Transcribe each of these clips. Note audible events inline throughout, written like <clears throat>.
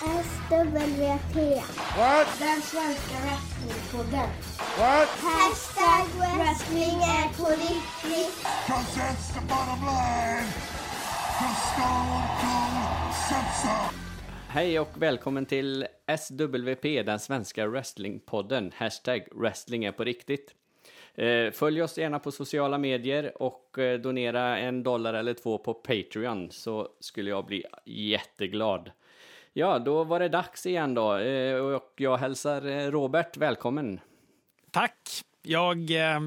SWP. What? Den svenska wrestlingpodden. What? Hashtag wrestling är på riktigt. Cause that's the bottom line. Cause Stone Cold said so. Hej och välkommen till SWP, den svenska wrestlingpodden. Hashtag wrestling är på riktigt. Eh, Följ oss gärna på sociala medier och eh, donera en dollar eller två på Patreon så skulle jag bli jätteglad. Ja, då var det dags igen då eh, och jag hälsar eh, Robert välkommen. Tack. Jag eh,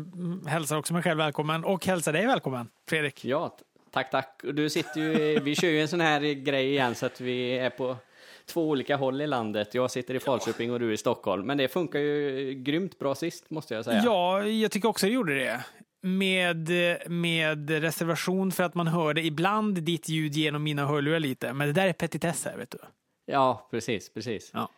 hälsar också mig själv välkommen och hälsar dig välkommen, Fredrik. Ja, tack, tack. Du sitter ju, vi kör ju en sån här grej igen så att vi är på två olika håll i landet. Jag sitter i Falköping och du i Stockholm. Men det funkar ju grymt bra sist, måste jag säga. Ja, jag tycker också det gjorde det. Med, med reservation för att man hörde ibland ditt ljud genom mina hörlurar lite. Men det där är petitesser, vet du. Ja, precis, precis. Ja.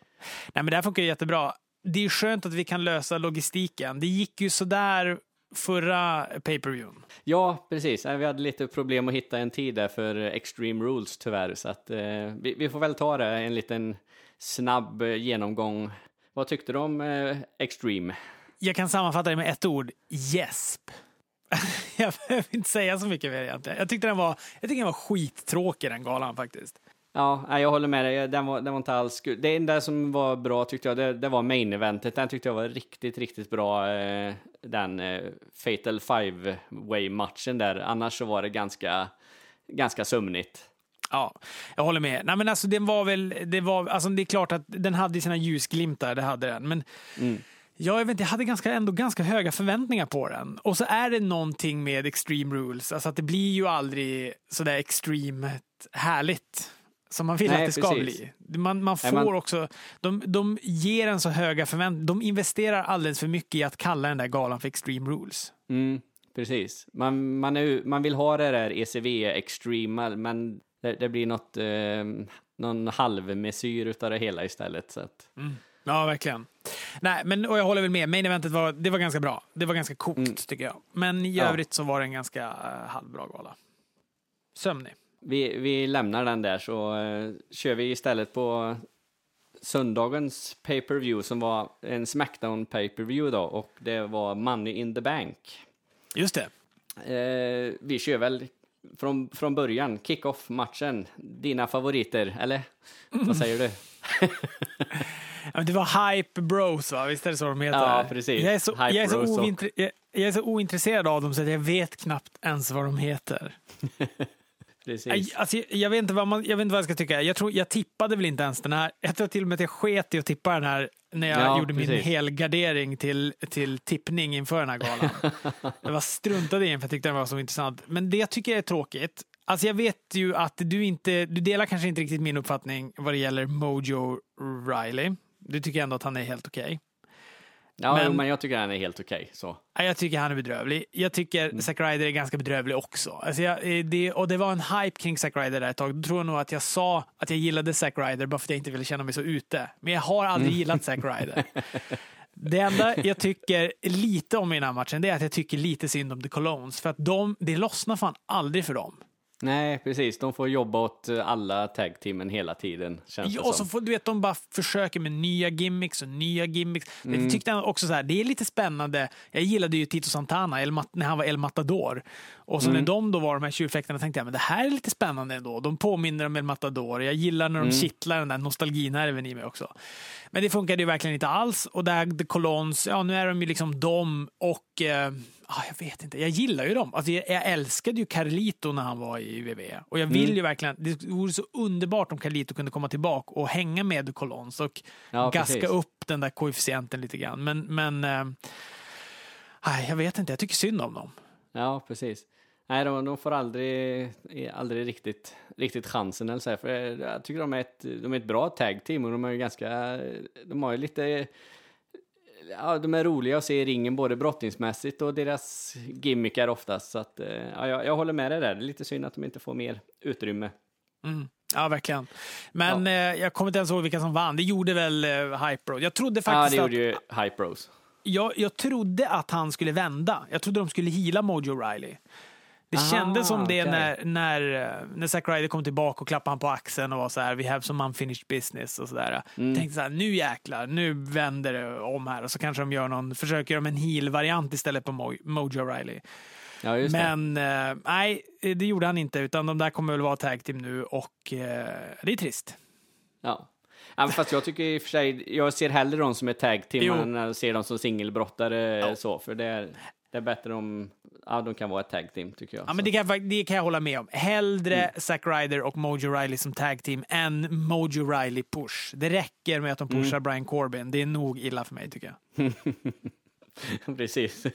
Nej, men det här funkar jättebra. Det är skönt att vi kan lösa logistiken. Det gick ju sådär förra pay-per-viewn. Ja, precis. Vi hade lite problem att hitta en tid där för Extreme Rules tyvärr. Så att, eh, vi, vi får väl ta det en liten snabb eh, genomgång. Vad tyckte du om eh, Extreme? Jag kan sammanfatta det med ett ord. Gäsp. <laughs> jag behöver inte säga så mycket mer egentligen. Jag tyckte den var, jag tyckte den var skittråkig den galan faktiskt. Ja, jag håller med dig. Den var, den var inte alls kul. Det enda som var bra tyckte jag, det, det var main eventet. Den tyckte jag var riktigt, riktigt bra. Eh, den eh, Fatal Five Way matchen där. Annars så var det ganska, ganska sömnigt. Ja, jag håller med. Nej, men alltså, den var väl, det, var, alltså, det är klart att den hade sina ljusglimtar, det hade den. Men ja, jag, vet, inte, jag hade ganska, ändå ganska höga förväntningar på den. Och så är det någonting med Extreme Rules, alltså att det blir ju aldrig sådär extremt härligt som man vill Nej, att det ska precis. bli. Man, man får Nej, man- också, de, de ger en så höga förväntningar, de investerar alldeles för mycket i att kalla den där galan för Extreme Rules. Mm, precis. Man, man, är, man vill ha det där ECV Extreme, men det, det blir något, eh, någon halvmesyr utav det hela istället. Så att, Ja, verkligen. Nej, men och jag håller väl med. Main eventet var, det var ganska bra. Det var ganska kokt, Mm. tycker jag. Men i Ja. övrigt så var det en ganska uh, halvbra gala. Sömnig. Vi, vi lämnar den där så eh, kör vi istället på söndagens pay-per-view som var en Smackdown pay-per-view då och det var Money in the Bank. Just det. Eh, vi kör väl från, från början, kick-off-matchen. Dina favoriter, eller? Vad säger du? <laughs> Det var Hype Bros, va? Visst är det så de heter? Ja, precis. Jag är så, Hype jag är så, ointre, jag, jag är så ointresserad av dem så att jag vet knappt ens vad de heter. <laughs> Precis. Alltså, jag, vet inte vad man, jag vet inte vad jag ska tycka. Jag, tror, jag tippade väl inte ens den här. Jag tror till och med att jag sket i att tippa den här när jag Ja, gjorde min precis. helgardering till, till tippning inför den här galan. <laughs> jag var struntade i den för jag tyckte den var så intressant. Men det jag tycker är tråkigt, alltså jag vet ju att du inte, du delar kanske inte riktigt min uppfattning vad det gäller Mojo Riley. Du tycker ändå att han är helt okej. Ja, men- men, men jag tycker den är helt okej. så. Ja, Jag tycker han är bedrövlig. Jag tycker Mm. Zack Ryder är ganska bedrövlig också. Alltså jag, eh, det, och det var en hype kring Zack Ryder där ett tag. Då tror jag nog att jag sa att jag gillade Zack Ryder bara för att jag inte ville känna mig så ute. Men jag har aldrig Mm. gillat Zack Ryder. <laughs> Det enda jag tycker lite om i den här matchen det är att jag tycker lite synd om The Colognes. För att de, det lossnar fan aldrig för dem. Nej, precis. De får jobba åt alla tag-teamen hela tiden, känns Ja, det och så får, du vet, de bara försöker med nya gimmicks och nya gimmicks. Mm. Jag tyckte också så här, det är lite spännande. Jag gillade ju Tito Santana när han var El Matador. Och så Mm. när de då var de här tjurfäktarna tänkte jag, men det här är lite spännande ändå. De påminner om El Matador. Jag gillar när de Mm. kittlar den där nostalginerven i mig också. Men det funkade ju verkligen inte alls. Och där The Colons, ja nu är de ju liksom de och eh, ah, jag vet inte, jag gillar ju dem. Alltså, jag, jag älskade ju Carlito när han var i WWE. Och jag vill Mm. ju verkligen, det vore så underbart om Carlito kunde komma tillbaka och hänga med The Colons och Ja, gaska precis. upp den där koefficienten lite grann. Men, men eh, jag vet inte, jag tycker synd om dem. Ja, precis. Nej, de, de får aldrig, aldrig riktigt, riktigt chansen. Eller så här, för jag tycker de är, ett, de är ett bra tag-team och de är ju ganska... De har ju lite... Ja, de är roliga att se i ringen både brottningsmässigt och deras gimmickar oftast. Så att, eh, ja, jag, jag håller med dig där. Det är lite synd att de inte får mer utrymme. Mm. Ja, verkligen. Men eh, jag kommer inte ens ihåg vilka som vann. Det gjorde väl eh, Hype Bro. Jag trodde Ja, faktiskt det att... gjorde ju Hype Bros. jag, jag trodde att han skulle vända. Jag trodde de skulle hila Mojo Riley. Det Ah, kändes som det okej. när, när, eh, när Zack Ryder kom tillbaka och klappade han på axeln och var så här, we have some unfinished business och sådär. Mm. Tänkte så här, nu jäklar, nu vänder det om här och så kanske de gör någon, försöker göra en heel-variant istället på Mo- Mojo Riley. Ja. Men eh, nej, det gjorde han inte, utan de där kommer väl vara tag team nu och eh, det är trist. Ja. Ja, fast jag tycker i och för sig, jag ser hellre dem som är tag team Jo. än jag ser dem som singelbrottare så, för det är, det är bättre om, ja, de kan vara ett tag team tycker jag. Ja, men det, kan, det kan jag hålla med om. Hellre Mm. Zack Ryder och Mojo Riley som tag team än Mojo Riley push. Det räcker med att de Mm. pushar Brian Corbin. Det är nog illa för mig tycker jag. <laughs> Precis.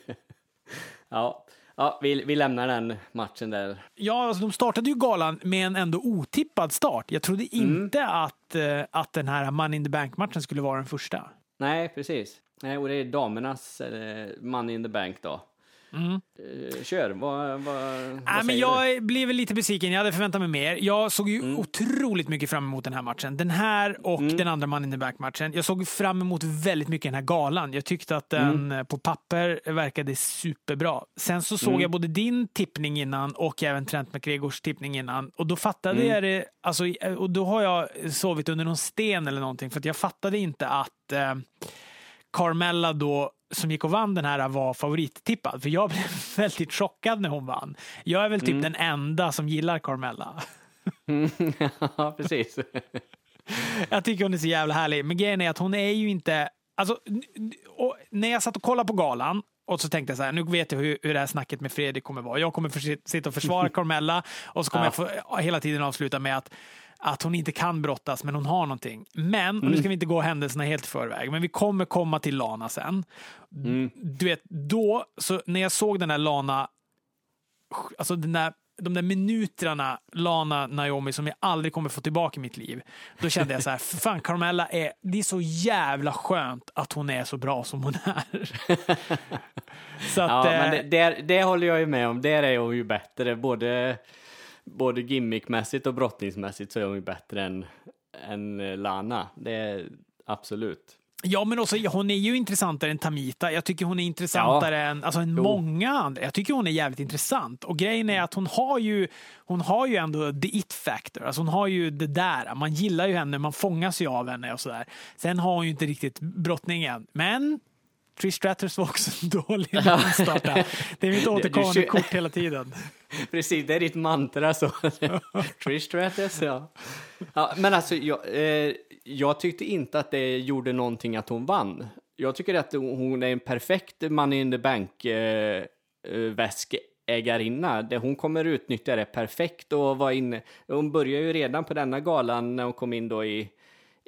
<laughs> ja, ja vi, vi lämnar den matchen där. Ja, alltså, de startade ju galan med en ändå otippad start. Jag trodde Mm. inte att, eh, att den här Money in the Bank-matchen skulle vara den första. Nej, precis. Nej, och det är damernas eh, Money in the Bank då. Eh, kör, vad, vad, vad Mm. Nej, men säger jag blev väl lite besviken. Jag hade förväntat mig mer. Jag såg ju Mm. otroligt mycket fram emot den här matchen. Den här och den andra Money in the Bank-matchen. Jag såg fram emot väldigt mycket den här galan. Jag tyckte att den Mm. eh, på papper verkade superbra. Sen så såg jag både din tippning innan och även Trent McGregors tippning innan. Och då fattade Mm. jag det. Alltså, och då har jag sovit under någon sten eller någonting. För att jag fattade inte att eh, Carmella då som gick och vann den här var favorittippad. För jag blev <laughs> väldigt chockad när hon vann. Jag är väl typ den enda som gillar Carmella. du? <laughs> ja, precis. <laughs> Jag tycker hon är så jävla härlig. Men grejen är att hon är ju inte... Alltså, när jag satt och kollade på galan och så tänkte jag så här, nu vet jag hur, hur det här snacket med Fredrik kommer vara. Jag kommer för, sitta och försvara Carmella och så kommer Ja. jag få, hela tiden avsluta med att att hon inte kan brottas, men hon har någonting. Men, och nu ska vi inte gå händelserna helt i förväg, men vi kommer komma till Lana sen. Du vet, då, så när jag såg den där Lana, alltså den där, de där minuterna Lana Naomi som jag aldrig kommer få tillbaka i mitt liv. Då kände jag så här, fan Carmella är, det är så jävla skönt att hon är så bra som hon är. <laughs> så att, Ja, eh, men det, det, det håller jag ju med om. Där är hon ju bättre. Både, både gimmickmässigt och brottningsmässigt så är hon ju bättre än, än eh, Lana. Det är absolut. Ja, men också, hon är ju intressantare än Tamita. Jag tycker hon är intressantare än, alltså, än många andra. Jag tycker hon är jävligt intressant. Och grejen är att hon har ju, hon har ju ändå the it factor. Alltså hon har ju det där. Man gillar ju henne, man fångas ju av henne och sådär. Sen har hon ju inte riktigt brottningen. Men Trish Stratus var också <laughs> dålig när hon startade. Det är mitt <laughs> återkommande kort hela tiden. <laughs> Precis, det är ditt mantra så. <laughs> Trish Stratus, ja. ja. Men alltså, jag, eh, jag tyckte inte att det gjorde någonting att hon vann. Jag tycker att hon är en perfekt Money in the Bank eh, eh, Hon kommer utnyttja det perfekt och var inne. Hon börjar ju redan på denna galan när hon kom in då i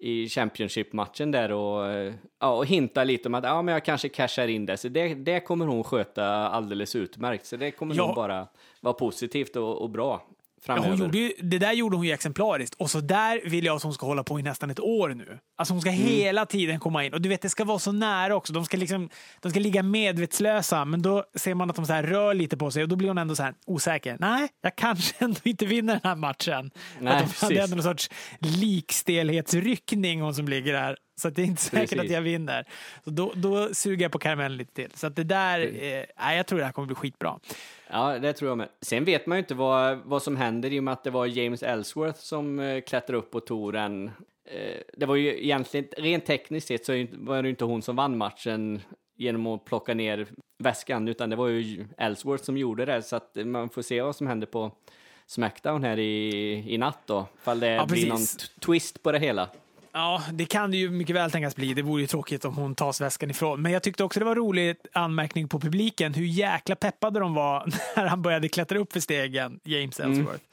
i Championship-matchen där och, eh, ja, och hinta lite om att ja, men jag kanske cashar in det. Så det, det kommer hon sköta alldeles utmärkt. Så det kommer Ja. nog bara vara positivt och, och bra Ja, framöver. hon gjorde ju, det där gjorde hon ju exemplariskt. Och så där vill jag att hon ska hålla på i nästan ett år nu. Alltså hon ska hela tiden komma in. Och du vet, det ska vara så nära också. De ska, liksom, de ska ligga medvetslösa, men då ser man att de så här rör lite på sig och då blir hon ändå så här osäker. Nej, jag kanske ändå inte vinner den här matchen. Nej, att de precis. hade ändå någon sorts likstelhetsryckning hon som ligger där. Så det är inte säkert Precis. att jag vinner. Så då, då suger jag på karamellen lite till. Så att det där, eh, jag tror det här kommer bli skitbra. Ja, det tror jag med. Sen vet man ju inte vad, vad som händer i och med att det var James Ellsworth som eh, klättrade upp på touren. Eh, det var ju egentligen, rent tekniskt sett så var det ju inte hon som vann matchen genom att plocka ner väskan, utan det var ju Ellsworth som gjorde det, så att man får se vad som händer på Smackdown här i, i natt då, ifall det Ja, blir någon twist på det hela. Ja, det kan det ju mycket väl tänkas bli. Det vore ju tråkigt om hon tas väskan ifrån. Men jag tyckte också det var roligt anmärkning på publiken hur jäkla peppade de var <laughs> när han började klättra upp för stegen, James Mm. Ellsworth.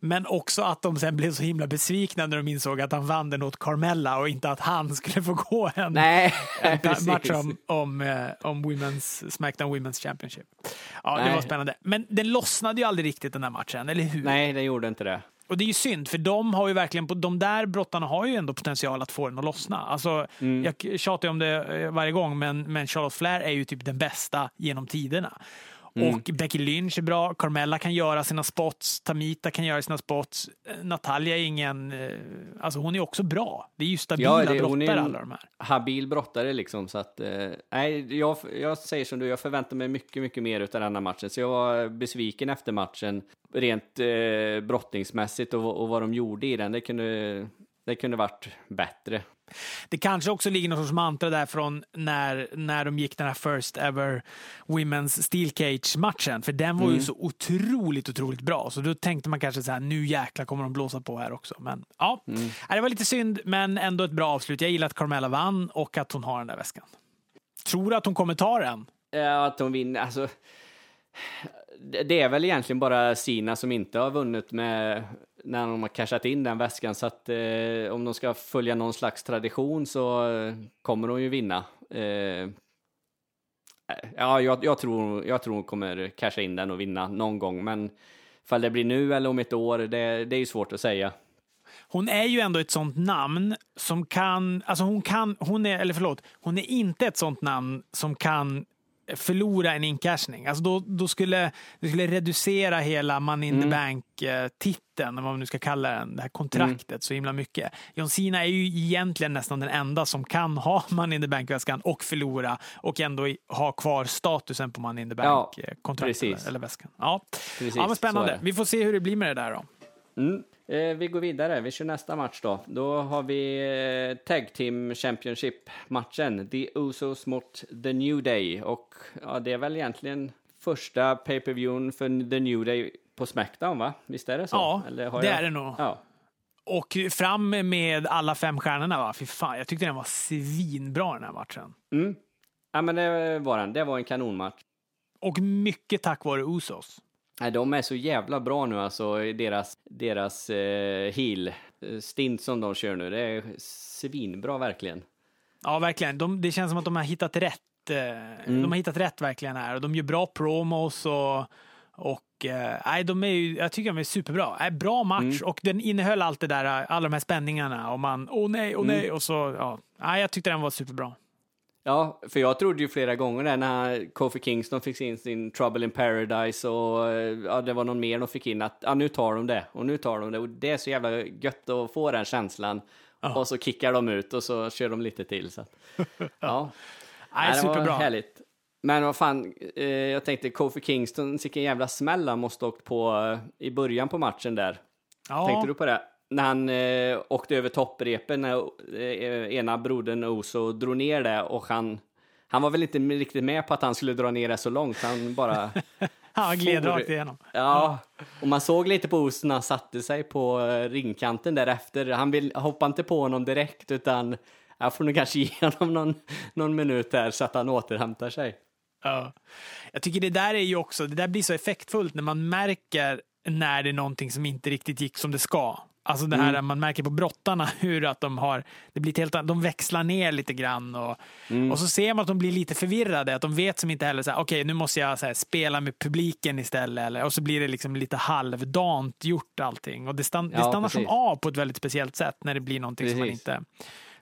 Men också att de sen blev så himla besvikna när de insåg att han vann den åt Carmella och inte att han skulle få gå en, Nej, en <laughs> match om, om, eh, om women's, Smackdown Women's Championship. Ja, det Nej. var spännande. Men den lossnade ju aldrig riktigt den här matchen, eller hur? Nej, det gjorde inte det. Och det är ju synd, för de har ju verkligen, de där brottarna har ju ändå potential att få den att lossna. Alltså, Mm. Jag tjatar ju om det eh, varje gång, men, men Charlotte Flair är ju typ den bästa genom tiderna. Och Becky Lynch är bra, Carmella kan göra sina spots, Tamita kan göra sina spots. Eh, Natalia är ingen... eh, Alltså hon är också bra. Det är ju stabila det- hon är brottare alla de här. habil brottare liksom. Så att, eh, nej, jag, jag säger som du, jag förväntar mig mycket, mycket mer utav denna matchen. Så jag var besviken efter matchen, rent eh, brottningsmässigt och, och vad de gjorde i den. Det kunde, det kunde varit bättre. Det kanske också ligger någon sorts mantra där från när, när de gick den här first ever Women's Steel Cage-matchen. För den var Mm. ju så otroligt, otroligt bra. Så då tänkte man kanske så här, nu jäklar kommer de blåsa på här också. Men ja, Mm. Nej, det var lite synd, men ändå ett bra avslut. Jag gillar att Carmella vann och att hon har den där väskan. Tror du att hon kommer ta den? Ja, att de vinner, alltså. Det är väl egentligen bara Sina som inte har vunnit med när de har cashat in den väskan. Så att eh, om de ska följa någon slags tradition så eh, kommer de ju vinna. Eh, eh ja, jag, jag, tror, jag tror hon kommer casha in den och vinna någon gång. Men ifall det blir nu eller om ett år, det, det är ju svårt att säga. Hon är ju ändå ett sånt namn som kan, alltså hon kan, hon är, eller förlåt, hon är inte ett sånt namn som kan förlora en incashning. Alltså då, då skulle det skulle reducera hela Money in the Bank-titeln, vad man nu ska kalla den, det här kontraktet så himla mycket. John Cena är ju egentligen nästan den enda som kan ha <laughs> Money in the Bank-väskan och förlora och ändå ha kvar statusen på Money in the Ja, Bank-kontraktet precis. eller, eller väskan. Ja. Precis, ja, men spännande. Vi får se hur det blir med det där då. Mm. Eh, vi går vidare, vi kör nästa match då. Då har vi eh, Tag Team Championship-matchen. The Usos mot The New Day. Och ja, det är väl egentligen första pay-per-viewen för The New Day på Smackdown, va? Visst är det så? Ja, det jag... är det nog. Ja. Och fram med alla fem stjärnorna va? Fy fan, jag tyckte den var svinbra den här matchen. Mm. ja, men det var den. Det var en kanonmatch. Och mycket tack vare Usos. Nej, de är så jävla bra nu alltså, deras, deras eh, heel eh, som de kör nu. Det är svinbra verkligen. Ja, verkligen. De, det känns som att de har hittat rätt. Eh, De har hittat rätt verkligen här. Och de gör bra promos och, och eh, nej, de är ju, jag tycker de är superbra. Nej, bra match och den innehöll allt det där, alla de här spänningarna och man, åh nej, åh nej, och så, ja. Nej, jag tyckte den var superbra. Ja, för jag trodde ju flera gånger där när Kofi Kingston fick in sin Trouble in Paradise och eh, ja, det var någon mer de fick in att ja, nu tar de det och nu tar de det och det är så jävla gött att få den känslan. Och så kickar de ut och så kör de lite till. Så. att- <laughs> Ja, Nej, det var superbra. härligt. Men vad fan, eh, jag tänkte Kofi Kingston, vilken jävla smäll han måste ha åkt på eh, i början på matchen där. Ja. Tänkte du på det? När han eh, åkte över topprepen, när eh, ena brodern Oso drog ner det och han, han var väl inte riktigt med på att han skulle dra ner det så långt. Han bara... <laughs> Han gled for- rakt igenom. Ja, och man såg lite på Oso när han satte sig på eh, ringkanten därefter. Han vill, hoppade inte på honom direkt utan jag får nog kanske <laughs> ge honom någon, någon minut där så att han återhämtar sig. Ja. Jag tycker det där är ju också, det där blir så effektfullt när man märker när det är någonting som inte riktigt gick som det ska. Alltså det här man märker på brottarna <laughs> hur att de har, det blir helt, de växlar ner lite grann och, och så ser man att de blir lite förvirrade, att de vet som inte heller så här, okej nu måste jag här, spela med publiken istället eller, och så blir det liksom lite halvdant gjort allting och det, stan, det Ja, stannar som precis. av på ett väldigt speciellt sätt när det blir någonting som man Precis. inte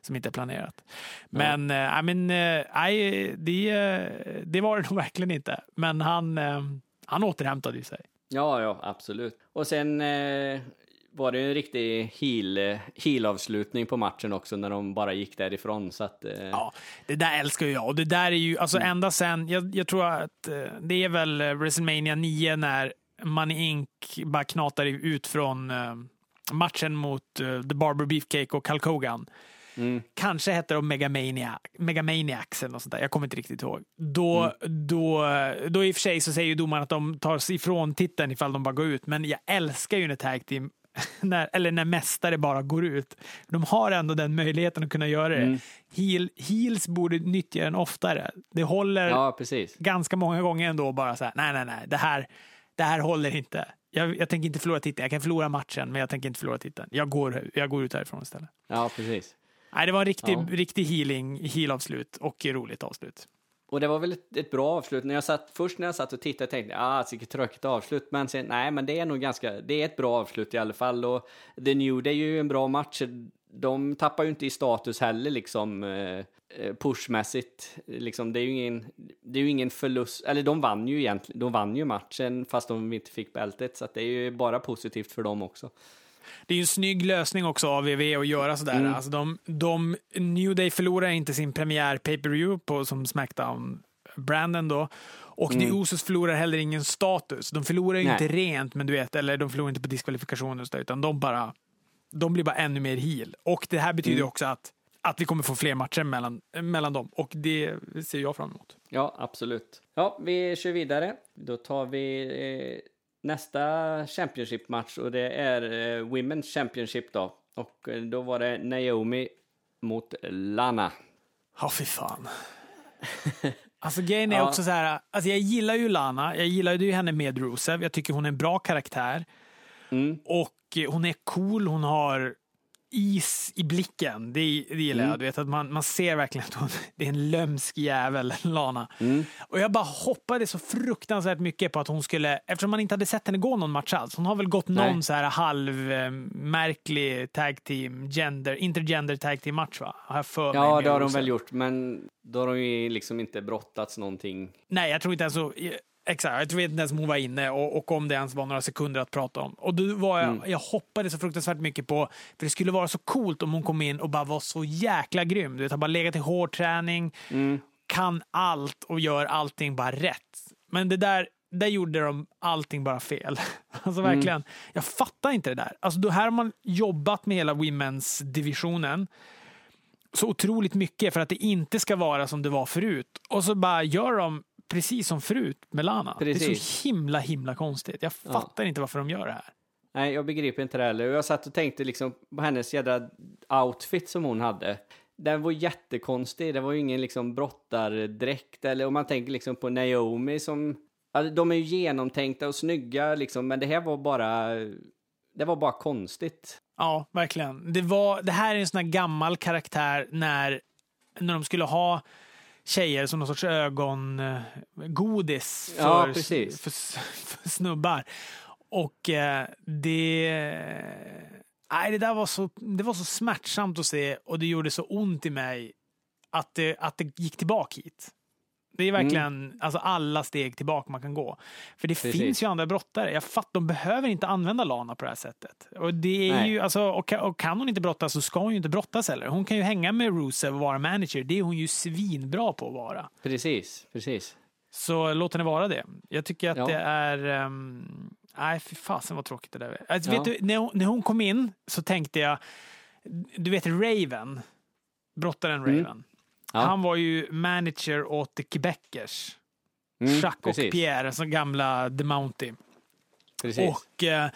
som inte är planerat. Men, nej, men eh, nej, det, eh, det var det <laughs> nog verkligen inte. Men han, eh, han återhämtade ju sig. Ja, ja, absolut. Och sen eh, var det en riktig heel, heel-avslutning på matchen också när de bara gick därifrån. Så att, eh, Ja, det där älskar jag. Och det där är ju, alltså ända sen, jag, jag tror att eh, det är väl eh, WrestleMania 9 när Money Inc bara knatar ut från eh, matchen mot The Barber Beefcake och Hulk Hogan. Kanske hette de Megamania, Megamaniacs eller något sånt där. Jag kommer inte riktigt ihåg. Då, då, då i och för sig så säger ju domaren att de tar sig ifrån titeln ifall de bara går ut. Men jag älskar ju när tag team, <laughs> när, eller när mästare bara går ut. De har ändå den möjligheten att kunna göra det. Heel, heels borde nyttja den oftare. Det håller ja, ganska många gånger ändå bara så här, nej, nej, nej, det här, det här håller inte. Jag, jag tänker inte förlora titeln. Jag kan förlora matchen, men jag tänker inte förlora titeln. Jag går, jag går ut härifrån istället. Ja, precis. Nej, det var en riktig, Ja. riktig healing, heal-avslut och roligt avslut. Och det var väl ett, ett bra avslut. När jag satt, först när jag satt och tittade tänkte jag, ah, vilket tråkigt avslut. Men sen, nej, men det är nog ganska, det är ett bra avslut i alla fall. Och The New Day är ju en bra match. de tappar ju inte i status heller liksom eh, eh, pushmässigt. Liksom, det är ju ingen, det är ju ingen förlust, eller de vann ju egentligen, de vann ju matchen fast de inte fick bältet, så att det är ju bara positivt för dem också. Det är ju en snygg lösning också av VV att göra sådär. Mm. Alltså de, de, New Day förlorar inte sin premiär pay-per-view på som Smackdown Branden då. Och Mm. The Usos förlorar heller ingen status. De förlorar ju inte rent, men du vet, eller de förlorar inte på diskvalifikationer och så där, utan de bara, de blir bara ännu mer heel. Och det här betyder Mm. också att, att vi kommer få fler matcher mellan, mellan dem. Och det ser jag fram emot. Ja, absolut. Ja, vi kör vidare. Då tar vi eh, nästa Championship-match och det är eh, Women's Championship då. Och eh, då var det Naomi mot Lana. Ja, fy fan. <laughs> Alltså grejen är Ja. också så här, alltså jag gillar ju Lana, jag gillar ju henne med Rusev, jag tycker hon är en bra karaktär. Mm. Och eh, hon är cool, hon har is i blicken. Det, det gillar Mm. jag. Du vet, att man, man ser verkligen att hon det är en lömsk jävel, <laughs> Lana. Mm. Och jag bara hoppades så fruktansvärt mycket på att hon skulle, eftersom man inte hade sett henne gå någon match alls. Hon har väl gått någon Nej. så här halvmärklig tag team, gender, intergender tag team match va? Har jag för Ja, det har de Rusev. väl gjort, men då har de ju liksom inte brottats någonting. Nej, jag tror inte ens så. Exakt, jag tror inte ens om hon var inne och, och om det ens var några sekunder att prata om. Och då var jag, Mm. jag hoppades så fruktansvärt mycket på, för det skulle vara så coolt om hon kom in och bara var så jäkla grym. Du vet, har bara legat i hård träning, Mm. kan allt och gör allting bara rätt. Men det där, där gjorde de allting bara fel. <laughs> Alltså Mm. verkligen, jag fattar inte det där. Alltså då här har man jobbat med hela women's divisionen så otroligt mycket för att det inte ska vara som det var förut. Och så bara gör de precis som förut med Lana. Det är Precis. så himla, himla konstigt. Jag fattar inte varför de gör det här. Nej, jag begriper inte det heller. Jag satt och tänkte liksom på hennes jädra outfit som hon hade. Den var jättekonstig. Det var ju ingen liksom brottardräkt eller om man tänker liksom på Naomi som... Alltså, de är ju genomtänkta och snygga liksom, men det här var bara... Det var bara konstigt. Ja, verkligen. Det, var, det här är en sån här gammal karaktär när, när de skulle ha tjejer som någon sorts ögongodis för, Ja, precis. för, <laughs> för snubbar. Och eh, det... Nej, det där var så, det var så smärtsamt att se och det gjorde så ont i mig att det, att det gick tillbaka hit. Det är verkligen alltså alla steg tillbaka man kan gå. För det Precis. finns ju andra brottare. Jag fattar, de behöver inte använda Lana på det här sättet. Och, det är Nej. ju, alltså, och, och kan hon inte brottas så ska hon ju inte brottas heller. Hon kan ju hänga med Rusev och vara manager. Det är hon ju svinbra på att vara. Precis, precis. Så låt henne vara det. Jag tycker att Ja. det är... Um, nej, fy fasen vad tråkigt det där är. Alltså, Ja. vet du, när, hon, när hon kom in så tänkte jag... Du vet Raven, brottaren Mm. Ja. Han var ju manager åt The Quebecers. Mm, Jacques och precis. Pierre, som gamla The Mountie. Precis. Och eh,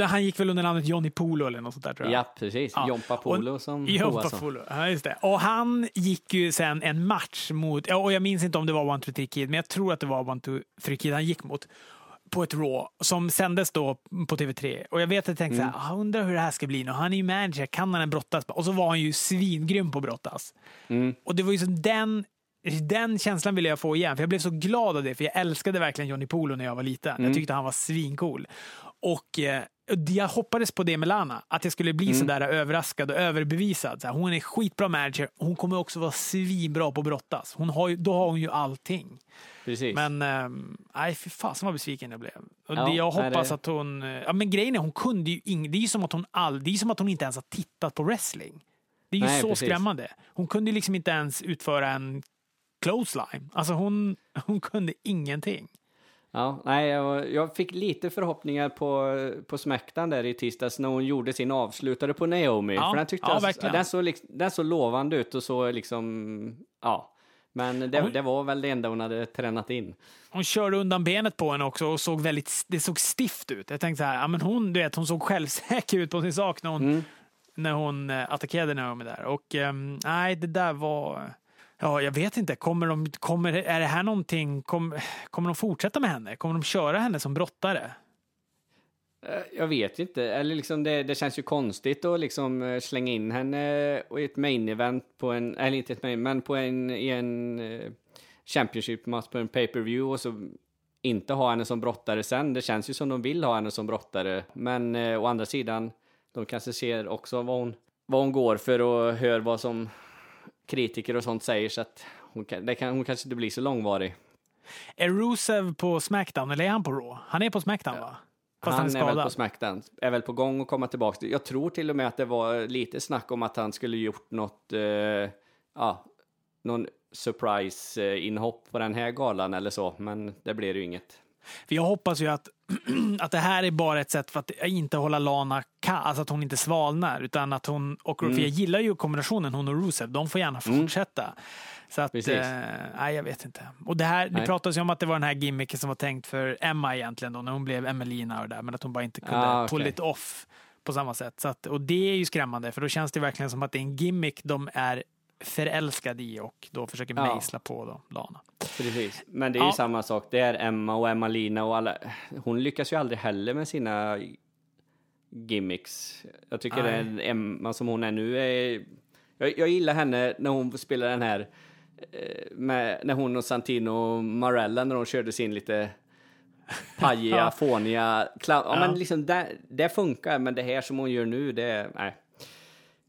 han gick väl under namnet Johnny Polo eller något sånt där tror jag. Ja, precis. Ja. Jompa Polo som Jompa. Polo. Ja, just det. Och han gick ju sen en match mot, och jag minns inte om det var One Two Three Kid, men jag tror att det var One Two Three Kid han gick mot på ett Raw som sändes då på TV3. Och jag vet att jag tänkte Mm. så här, "Ah, undrar hur det här ska bli nu. Han är ju manager, kan han brottas? Och så var han ju svingrym på att brottas. Mm. Och det var ju som den, den känslan ville jag få igen, för jag blev så glad av det, för jag älskade verkligen Johnny Polo när jag var liten. Mm. Jag tyckte han var svincool. Och eh, jag hoppades på det med Lana, att jag skulle bli Mm. sådär överraskad och överbevisad. Så här, hon är skitbra manager, hon kommer också vara svinbra på att brottas. Hon har ju, då har hon ju allting. Precis. Men ehm, nej, fy fasen vad besviken jag blev. Och Ja, det, jag hoppas det- att hon... eh, Ja, men grejen är, hon kunde ju ing, Det är ju som att hon all, det är som att hon inte ens har tittat på wrestling. Det är ju Nej, så precis. skrämmande. Hon kunde ju liksom inte ens utföra en clothesline. Alltså hon, <laughs> hon kunde ingenting. Ja, nej, jag, jag fick lite förhoppningar på, på Smackdown där i tisdags när hon gjorde sin avslutare på Naomi. Ja, för den tyckte ja, jag, den, såg, liksom- den såg lovande ut och så liksom, ja. Men det, hon- det var väl det enda hon hade tränat in. Hon körde undan benet på henne också och såg väldigt, det såg stift ut. Jag tänkte så här, ja, men hon, du vet, hon såg självsäker ut på sin sak när hon, Mm. när hon eh, attackerade Naomi där. Och ehm, nej, det där var... Ja, jag vet inte. Kommer de, kommer, är det här någonting, kom, kommer de fortsätta med henne? Kommer de köra henne som brottare? Eh, Jag vet inte, eller liksom det, det känns ju konstigt att liksom eh, slänga in henne i ett main event på en, eller inte ett main, men på en, i en eh, Championship match på en pay-per-view och så inte ha henne som brottare sen. Det känns ju som de vill ha henne som brottare, men eh, å andra sidan, de kanske ser också vad hon, vad hon går för och hör vad som kritiker och sånt säger så att hon, kan, kan, hon kanske inte blir så långvarig. Är Rusev på Smackdown eller är han på Raw? Han är på Smackdown va? Fast han är, väl skadad. på Smackdown, är väl på gång att komma tillbaka. Jag tror till och med att det var lite snack om att han skulle gjort något, eh, ja, någon surprise-inhopp på den här galan eller så, men det blir ju inget. För jag hoppas ju att, <clears throat> att det här är bara ett sätt för att inte hålla Lana ka, alltså att hon inte svalnar, utan att hon, och Mm. för jag gillar ju kombinationen hon och Rusev, de får gärna fortsätta. Så att, Precis. eh, nej jag vet inte. Och det här, det pratas ju om att det var den här gimmicken som var tänkt för Emma egentligen då, när hon blev Emelina och det där, men att hon bara inte kunde Ah, pull okej. it off på samma sätt. Så att, och det är ju skrämmande, för då känns det verkligen som att det är en gimmick de är förälskade i och då försöker Ja. mejsla på då, Lana. Precis. Men det är ju Ja. samma sak. Det är Emma och Emma-Lina och alla. Hon lyckas ju aldrig heller med sina gimmicks. Jag tycker Nej. den Emma som hon är nu är... Jag, jag gillar henne när hon spelar den här eh, med, när hon och Santino Marella när de körde sin lite pajiga, <laughs> fåniga clown. Ja, Ja. men liksom det, det funkar, men det här som hon gör nu, det nej,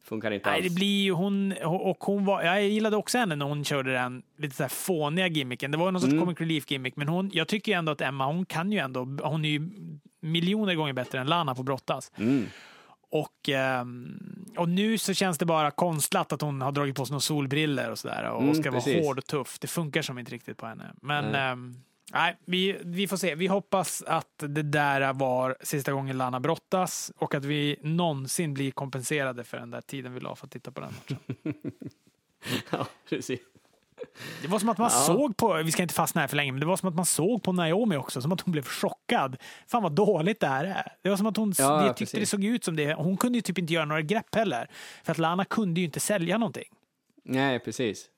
funkar inte Nej, alls. det blir ju hon, och hon var, jag gillade också henne när hon körde den lite så här fåniga gimmicken. Det var någon sorts Mm. comic relief gimmick, men hon, jag tycker ju ändå att Emma, hon kan ju ändå, hon är ju miljoner gånger bättre än Lana på brottas. Mm. Och, ehm, och nu så känns det bara konstlat att hon har dragit på sig några solbriller och sådär och Mm, ska vara precis. hård och tuff. Det funkar som inte riktigt på henne. Men Nej. Nej, vi, vi får se. Vi hoppas att det där var sista gången Lana brottas och att vi någonsin blir kompenserade för den där tiden vi la för att titta på den matchen. <laughs> ja, precis. Det var som att man Ja. såg på, vi ska inte fastna här för länge, men det var som att man såg på Naomi också, som att hon blev chockad. Fan vad dåligt det här är. Det var som att hon Ja, det tyckte precis. det såg ut som det. Hon kunde ju typ inte göra några grepp heller. För att Lana kunde ju inte sälja någonting. Nej, precis.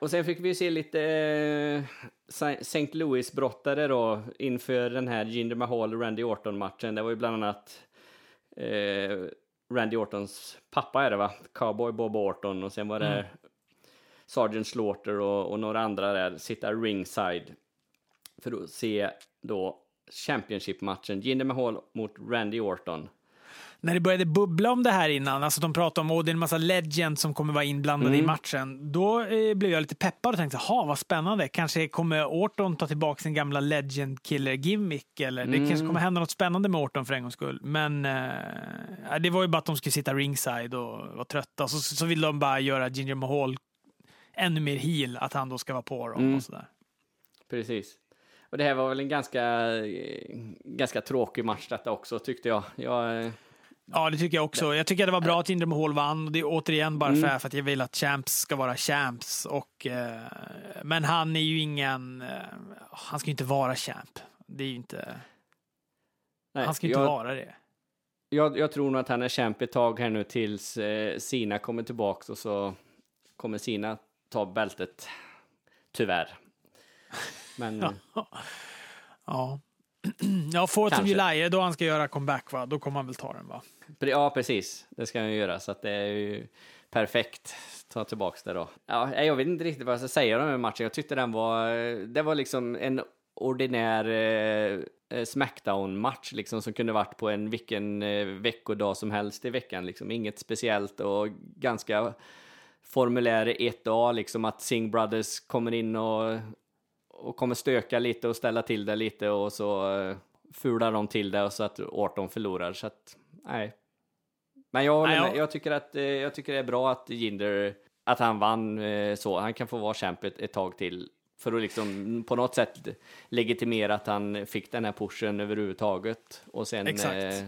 Och sen fick vi se lite St. Louis-brottare då inför den här Jinder Mahal och Randy Orton-matchen. Det var ju bland annat eh, Randy Ortons pappa är det va? Cowboy Bob Orton och sen var det Mm. Sergeant Slaughter och, och några andra där sitta ringside för att se då Championship-matchen Jinder Mahal mot Randy Orton. När det började bubbla om det här innan, alltså de pratade om att det är en massa legends som kommer vara inblandade i Mm. matchen, då eh, blev jag lite peppad och tänkte, ha vad spännande, kanske kommer Orton ta tillbaka sin gamla legend killer gimmick eller det Mm. kanske kommer hända något spännande med Orton för en gångs skull. Men eh, det var ju bara att de skulle sitta ringside och vara trötta, så, så vill de bara göra Ginger Mahal ännu mer heel, att han då ska vara på dem Mm. och sådär. Precis. Och det här var väl en ganska, eh, ganska tråkig match detta också tyckte jag. jag eh, Ja, det tycker jag också. Jag tycker att det var bra att Jinder Mahal vann. Det är återigen bara Mm. för att jag vill att champs ska vara champs. Och, eh, men han är ju ingen... Eh, han ska ju inte vara champ. Det är ju inte... nej, han ska ju inte jag, vara det. jag, jag tror nog att han är champ ett tag här nu tills eh, Sina kommer tillbaks och så kommer Sina ta bältet. Tyvärr. Men <laughs> Ja. Ja. Ja, 4th of. July, är då han ska göra comeback va? Då kommer han väl ta den va? ja, precis. Det ska han ju göra. Så att det är ju perfekt. Ta tillbaks det då. Ja, jag vet inte riktigt vad jag ska säga om den matchen. Jag tyckte den var, det var liksom en ordinär eh, eh, Smackdown-match liksom som kunde varit på en vilken eh, veckodag som helst i veckan. Liksom. Inget speciellt och ganska formulär 1A, liksom att Sing Brothers kommer in och, och kommer stöka lite och ställa till det lite och så eh, fular de till det och så att Orton förlorar. Så att, nej. Men jag, Nej, jag- jag, tycker att, eh, jag tycker det är bra att Jinder, att han vann eh, så. Han kan få vara champ ett, ett tag till. För att liksom på något sätt legitimera att han fick den här pushen överhuvudtaget. Och sen... Exakt. Eh,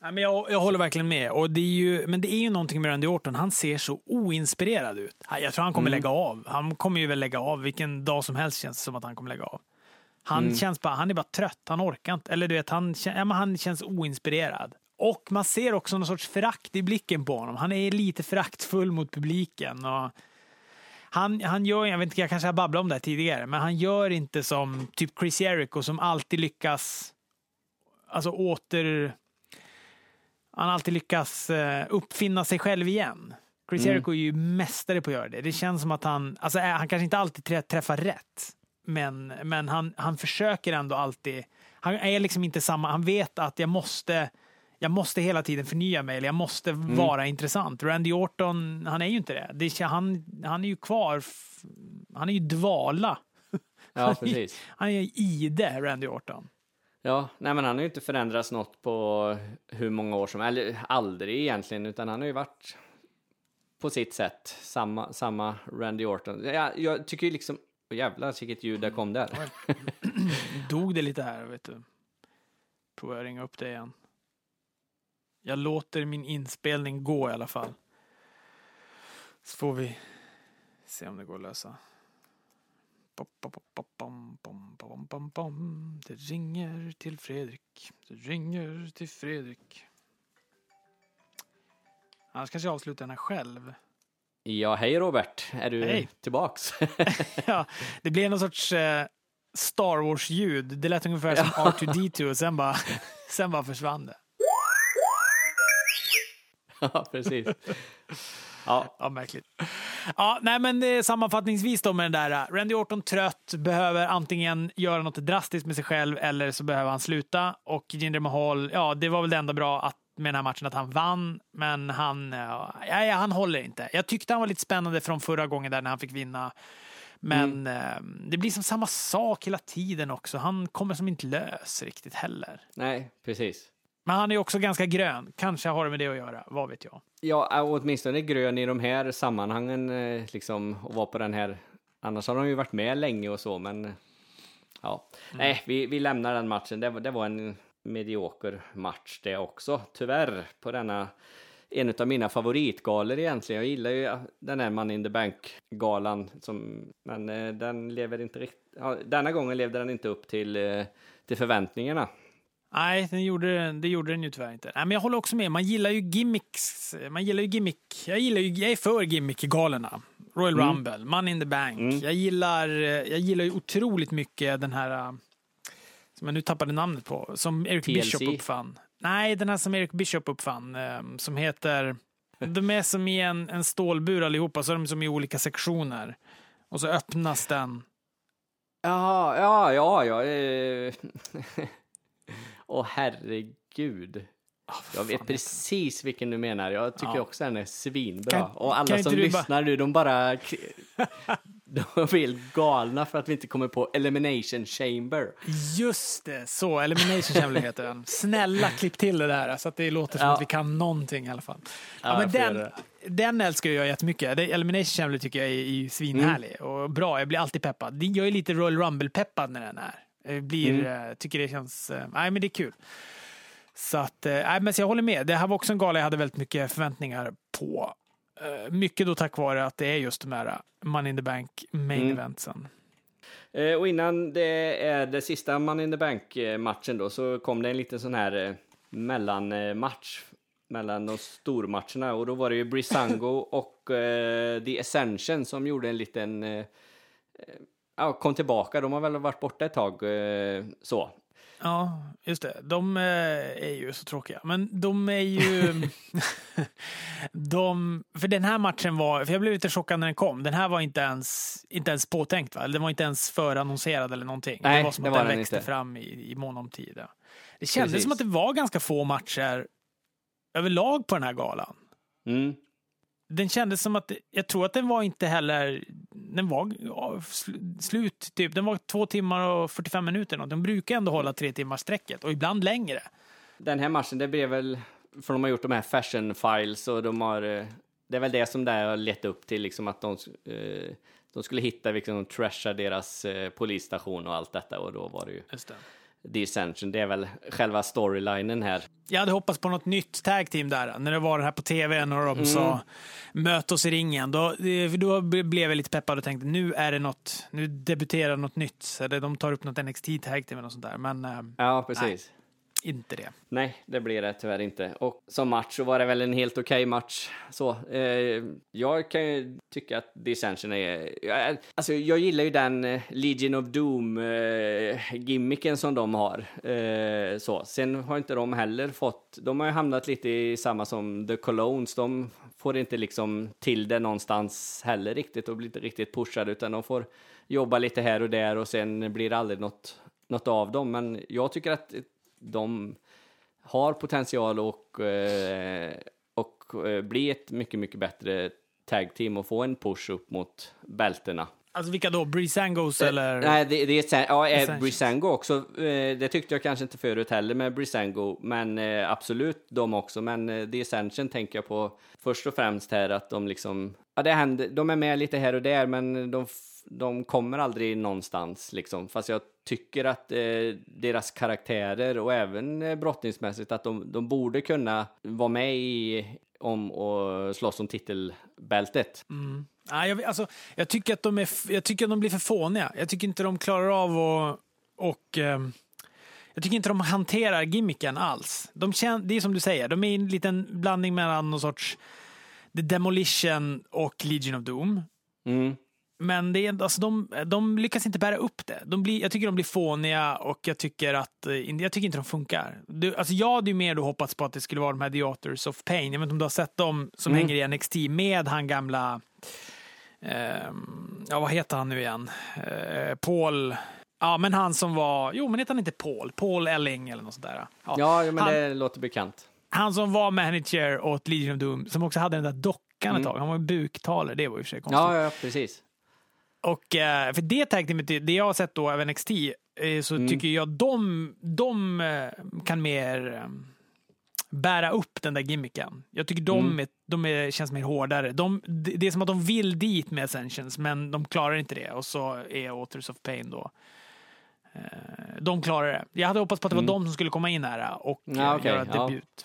Ja. Men jag, jag håller verkligen med. Och det är ju, men det är ju någonting med Randy Orton. Han ser så oinspirerad ut. Jag tror han kommer Mm. lägga av. Han kommer ju väl lägga av. Vilken dag som helst känns det som att han kommer lägga av. Han Mm. känns bara, han är bara trött. Han orkar inte. Eller du vet, han, ja, men han känns oinspirerad. Och man ser också någon sorts förakt i blicken på honom. Han är lite föraktfull mot publiken. Och han, han gör, jag vet inte, jag kanske har babblat om det här tidigare, men han gör inte som typ Chris Jericho som alltid lyckas alltså åter... Han alltid lyckas eh, uppfinna sig själv igen. Chris Mm. Jericho är ju mästare på att göra det. Det känns som att han, alltså eh, han kanske inte alltid trä- träffar rätt, men, men han, han försöker ändå alltid. Han är liksom inte samma, han vet att jag måste, jag måste hela tiden förnya mig, eller jag måste Mm. vara intressant. Randy Orton, han är ju inte det. det han, han är ju kvar, han är ju dvala. Ja, <laughs> precis. Han är ide, Randy Orton. Ja, nej men han har ju inte förändrats något på hur många år som eller aldrig egentligen, utan han har ju varit på sitt sätt samma, samma Randy Orton. Jag, jag tycker ju liksom, oh, jävlar vilket ljud det kom där. <clears throat> Dog det lite här, vet du. Provar jag ringa upp det igen. Jag låter min inspelning gå i alla fall. Så får vi se om det går att lösa. Det ringer till Fredrik. Det ringer till Fredrik. Annars kanske jag avslutar den här själv. Ja, hej Robert, är du Hej. tillbaks? <laughs> <laughs> ja, det blev någon sorts eh, Star Wars-ljud. Det lät ungefär som R2D2 och sen bara, <laughs> sen bara försvann det. ja, precis. Ja, Ja, märkligt. Ja, nej, men eh, sammanfattningsvis då med den där. eh, Randy Orton trött, behöver antingen göra något drastiskt med sig själv eller så behöver han sluta. Och Jinder Mahal, ja, det var väl det enda bra att, med den här matchen att han vann, men han, eh, ja, ja, han håller inte. Jag tyckte han var lite spännande från förra gången där när han fick vinna. Men eh, det blir som samma sak hela tiden också. Han kommer som inte lös riktigt heller. nej, precis. Men han är också ganska grön. Kanske har det med det att göra. Vad vet jag. Ja, åtminstone grön i de här sammanhangen, eh, liksom, och vara på den här. Annars har de ju varit med länge och så, men ja. Nej, vi, vi lämnar den matchen. Det, var- det var en medioker match det också, tyvärr, på denna en av mina favoritgalor egentligen. Jag gillar ju den här Man in the Bank-galan, som, men eh, den lever inte riktigt... Denna gången levde den inte upp till, eh, till förväntningarna. Nej, den gjorde, det gjorde den ju tyvärr inte. Nej, men jag håller också med. Man gillar ju gimmicks. Man gillar ju gimmick. Jag, gillar ju, jag är för gimmick-galorna. Royal Rumble, Money in the Bank. Jag, gillar, jag gillar ju otroligt mycket den här, äh, som jag nu tappade namnet på, som Eric TLC. Bishop uppfann. Nej, den här som Eric Bishop uppfann, äh, som heter... De är som i en, en stålbur allihopa, så är de som i olika sektioner. Och så öppnas den. Ja, ja, ja, ja. <laughs> Åh herregud. Jag vet precis vilken du menar. Jag tycker Ja. också den är svinbra. Kan- och alla som lyssnar nu, de bara... <laughs> de är helt galna för att vi inte kommer på Elimination Chamber. Just det, så. Elimination Chamber heter den. Snälla klipp till det där så att det låter som Ja. att vi kan någonting i alla fall. Ja, Ja, men den, den älskar jag jättemycket. Elimination Chamber tycker jag är, är svinhärlig Mm. och bra. Jag blir alltid peppad. Jag är lite Royal Rumble-peppad när den är. Jag blir, Mm. eh, tycker det känns... eh, Nej, men det är kul. Så att, eh, nej, men jag håller med. Det här var också en gala jag hade väldigt mycket förväntningar på. Eh, Mycket då tack vare att det är just de här eh, Money in the Bank main Mm. eventsen. Eh, och innan det är det sista Man in the Bank-matchen då, så kom det en liten sån här eh, mellanmatch mellan de stormatcherna. Och då var det ju Brisango <laughs> och eh, The Ascension som gjorde en liten... Ja, kom tillbaka. De har väl varit borta ett tag, eh, så. Ja, just det. De eh, är ju så tråkiga. Men de är ju... <laughs> de, för den här matchen var... För jag blev lite chockad när den kom. Den här var inte ens, inte ens påtänkt, va? Den var inte ens förannonserad eller någonting. Nej, det var som det att var den den växte inte. fram i, i mån om tid. Det kändes Precis. som att det var ganska få matcher överlag på den här galan. Mm. Den kändes som att, jag tror att den var inte heller, den var ja, sl- slut typ, den var två timmar och 45 minuter. Och de brukar ändå hålla tre timmars sträcket och ibland längre. Den här matchen, det blev väl... För de har gjort de här fashion files och de har... eh, Det är väl det som det har lett upp till, liksom att de, eh, de skulle hitta vilka som trashar deras eh, polisstation och allt detta. Och då var det ju Just det. The Ascension. Det är väl själva storylinen här. Jag hade hoppats på något nytt tag team där, när det var den här på tv, när de sa möt oss i ringen. Då, eh, då blev jag lite peppad och tänkte nu är det något, nu debuterar något nytt. Eller de tar upp något NXT tag team eller något sånt där. Men eh, Ja, precis inte det. Nej, det blir det tyvärr inte. Och som match så var det väl en helt okej match. Så, eh, jag kan ju tycka att Dissension är... Jag, alltså, jag gillar ju den eh, Legion of Doom-gimmicken eh, som de har. Eh, så. Sen har inte de heller fått... De har ju hamnat lite i samma som The Colognes. De får inte liksom till det någonstans heller riktigt och blir inte riktigt pushade utan de får jobba lite här och där och sen blir det aldrig något, något av dem. Men jag tycker att de har potential och, eh, och eh, bli ett mycket, mycket bättre tag team och få en push upp mot bältena. Alltså vilka då? Eller? Eh, Nej, det, det är sen, ja, Essentials. Brisango också. Det tyckte jag kanske inte förut heller med Brisango, men absolut de också. Men det Ascension tänker jag på först och främst här att de liksom, ja det händer, de är med lite här och där, men de, de kommer aldrig någonstans liksom. Fast jag tycker att eh, deras karaktärer och även eh, brottningsmässigt att de, de borde kunna vara med i om och slåss om titelbältet. Mm. Nej, jag, alltså, jag, tycker att de är, jag tycker att de blir för fåniga. Jag tycker inte de klarar av att... Och, ehm, jag tycker inte de hanterar gimmicken alls. De kän, det är som du säger, de är en liten blandning mellan någon sorts The Demolition och Legion of Doom. Mm. Men det är, alltså, de, de lyckas inte bära upp det. De blir, jag tycker de blir fåniga och jag tycker, att, eh, jag tycker inte de funkar. Du, alltså jag hade ju mer då hoppats på att det skulle vara de här The Authors of Pain. Jag vet inte om du har sett dem som Mm. hänger i NXT med han gamla... ehm, ja, vad heter han nu igen? Eh, Paul... Ja, men han som var... Jo, men heter han inte Paul? Paul Elling eller något sånt där. Ja. Ja, men han, det låter bekant. Han som var manager åt Legion of Doom, som också hade den där dockan ett tag. Han var en buktalare, det var i och för sig konstigt. Mm. Ja, ja, precis. Och eh, för det tag teamet, det jag har sett då av NXT, eh, så Mm. tycker jag de, de eh, kan mer bära upp den där gimmicken. Jag tycker de, Mm. är, de är, känns mer hårdare. De, det är som att de vill dit med Ascensions, men de klarar inte det. Och så är Authors of Pain då. De klarar det. Jag hade hoppats på att det var de som skulle komma in här och Mm. Ja, okej, göra debut. Ja,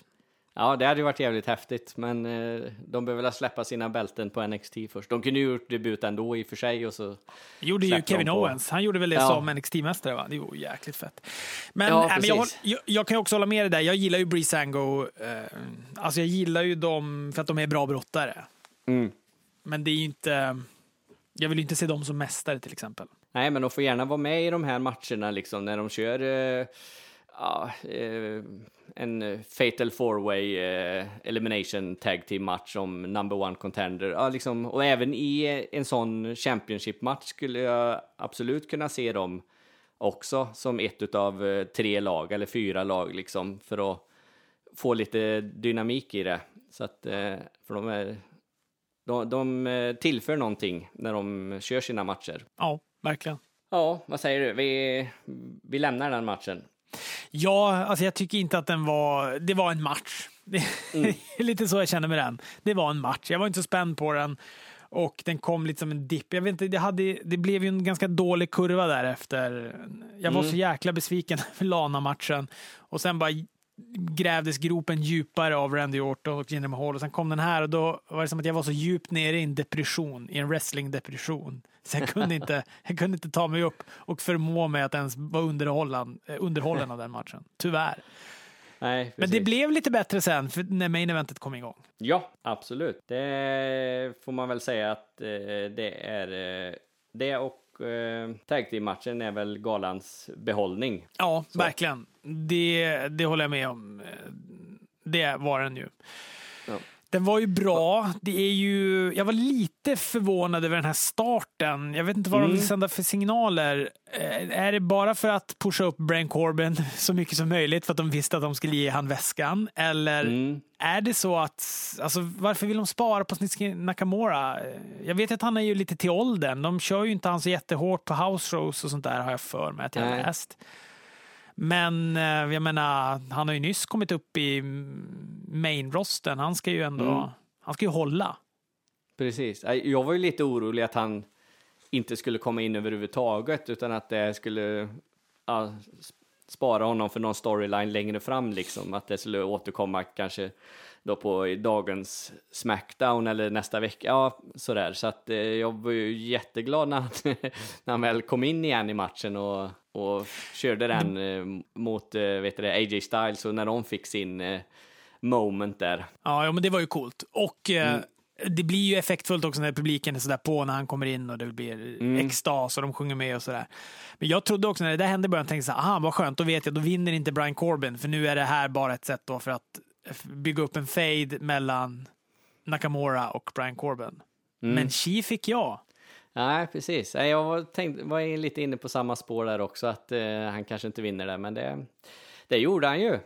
det hade ju varit jävligt häftigt, men eh, de behöver väl släppa sina bälten på NXT först. De kunde ju gjort debut ändå i och för sig och så... gjorde ju Kevin Owens. Han gjorde väl det Ja. som NXT-mästare, va? Det var jäkligt fett. Men, Ja, äh, men jag, jag, jag kan ju också hålla med dig där. Jag gillar ju Breezango. Eh, alltså jag gillar ju dem för att de är bra brottare. Mm. Men det är ju inte... Jag vill ju inte se dem som mästare till exempel. Nej, men de får gärna vara med i de här matcherna liksom när de kör eh, ja, eh, en eh, fatal four-way eh, elimination tag team match om number one contender. Ja, liksom, och även i en sån championship-match skulle jag absolut kunna se dem också som ett av tre lag eller fyra lag liksom för att få lite dynamik i det. Så att, för de är de, de tillför någonting när de kör sina matcher. Ja, verkligen. Ja, vad säger du? Vi, vi lämnar den matchen. Ja, alltså jag tycker inte att den var... Det var en match. Det <laughs> är lite så jag känner med den. Det var en match. Jag var inte så spänd på den. Och den kom lite som en dipp. Jag vet inte, det, hade, det blev ju en ganska dålig kurva därefter. Jag var så jäkla besviken <laughs> för Lana-matchen. Och sen bara grävdes gropen djupare av Randy Orton och Jinder Mahal. Och sen kom den här och då var det som att jag var så djupt nere i en depression, i en wrestling-depression. <laughs> Så jag kunde inte, jag kunde inte ta mig upp och förmå mig att ens vara underhållen, eh, underhållen av den matchen. Tyvärr. Nej, Men det blev lite bättre sen för när main eventet kom igång. Ja, absolut. Det får man väl säga att eh, det är eh, det och tag team-matchen är väl galans behållning. Ja, verkligen. Det, det håller jag med om. Det var den ju. Den var ju bra. Det är ju, jag var lite förvånad över den här starten. Jag vet inte vad de vill sända för signaler. Eh, Är det bara för att pusha upp Brian Corbin så mycket som möjligt för att de visste att de skulle ge han väskan? Eller Mm. är det så att, alltså varför vill de spara på Shinsuke Nakamura? Jag vet att han är ju lite till åldern. De kör ju inte han så jättehårt på house shows och sånt där har jag för mig att jag har läst. Men eh, jag menar, han har ju nyss kommit upp i main-rosten. Han ska ju ändå, Mm. han ska ju hålla. Precis. Jag var ju lite orolig att han inte skulle komma in överhuvudtaget utan att det skulle ja, spara honom för någon storyline längre fram liksom. Att det skulle återkomma kanske då på dagens Smackdown eller nästa vecka. Ja, sådär. Så att eh, jag var ju jätteglad när han, <laughs> när han väl kom in igen i matchen och, och körde den eh, mot eh, vet det, AJ Styles och när de fick sin eh, moment där. Ja, ja, men det var ju coolt. Och eh, Mm. det blir ju effektfullt också när publiken är sådär på när han kommer in och det blir Mm. extas och de sjunger med och sådär. Men jag trodde också när det där hände i början, tänkte jag aha vad skönt, då vet jag, då vinner inte Brian Corbin, för nu är det här bara ett sätt då för att f- bygga upp en fade mellan Nakamura och Brian Corbin. Mm. Men chi fick jag. Nej, precis. Jag var, tänkt, var lite inne på samma spår där också, att eh, han kanske inte vinner där, men det, det gjorde han ju.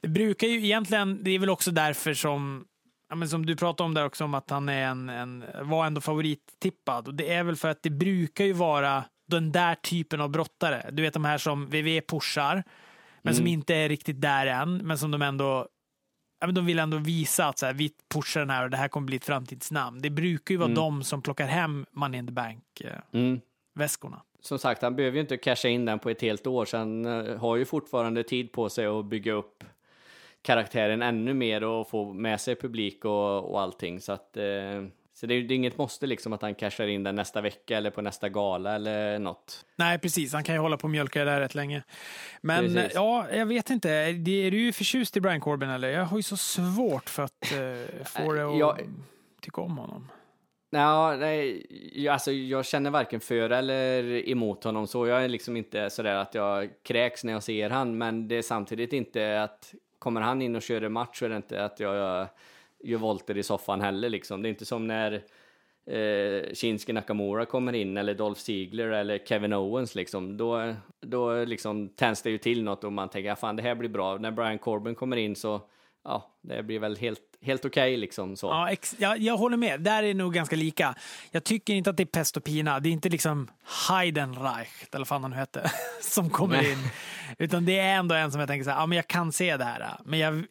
Det brukar ju egentligen, det är väl också därför som Ja, men som du pratade om där också, om att han är en, en, var ändå favorittippad. Och det är väl för att det brukar ju vara den där typen av brottare. Du vet de här som VV pushar, men Mm. som inte är riktigt där än, men som de ändå ja, men de vill ändå visa att så här, vi pushar den här och det här kommer bli ett framtidsnamn. Det brukar ju vara Mm. de som plockar hem Money in the Bank-väskorna. Mm. Som sagt, han behöver ju inte casha in den på ett helt år, så han eh, har ju fortfarande tid på sig att bygga upp karaktären ännu mer och få med sig publik och, och allting. Så att eh, så det är, det är inget måste liksom att han cashar in den nästa vecka eller på nästa gala eller något. Nej, precis. Han kan ju hålla på och mjölka det där rätt länge. Men Precis. ja, jag vet inte. Är, är du förtjust i Brian Corbin eller? Jag har ju så svårt för att eh, få det att jag- tycka om honom. Ja, nej, jag- alltså jag känner varken för eller emot honom så. Jag är liksom inte sådär att jag kräks när jag ser han, men det är samtidigt inte att kommer han in och kör en match så är det inte att jag gör volter i soffan heller liksom. Det är inte som när eh, Shinsuke Nakamura kommer in eller Dolph Ziggler eller Kevin Owens liksom. Då, då liksom tänds det ju till något och man tänker, ja, fan det här blir bra. När Brian Corbin kommer in så, ja, det blir väl helt, helt okej liksom så. Ja, ex- jag, jag håller med. Där är det nog ganska lika. Jag tycker inte att det är pest och pina. Det är inte liksom Heidenreich, eller vad fan han nu hette, <laughs> som kommer Nej. in. Utan det är ändå en som jag tänker så här, ja men jag kan se det här. Men jag,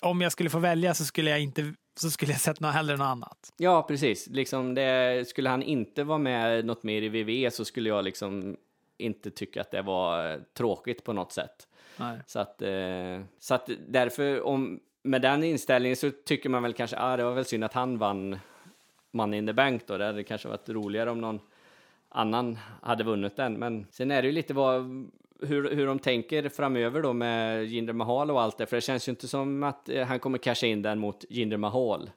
om jag skulle få välja så skulle jag inte så skulle jag sett något hellre något annat. Ja, precis. Liksom det, skulle han inte vara med något mer i VV så skulle jag liksom inte tycka att det var eh, tråkigt på något sätt. Nej. Så att, eh, så att därför, om, med den inställningen så tycker man väl kanske, ah, det var väl synd att han vann Money in the Bank då. Det hade kanske varit roligare om någon annan hade vunnit den. Men sen är det ju lite vad, hur, hur de tänker framöver då med Jinder Mahal och allt det. För det känns ju inte som att eh, han kommer casha in den mot Jinder Mahal.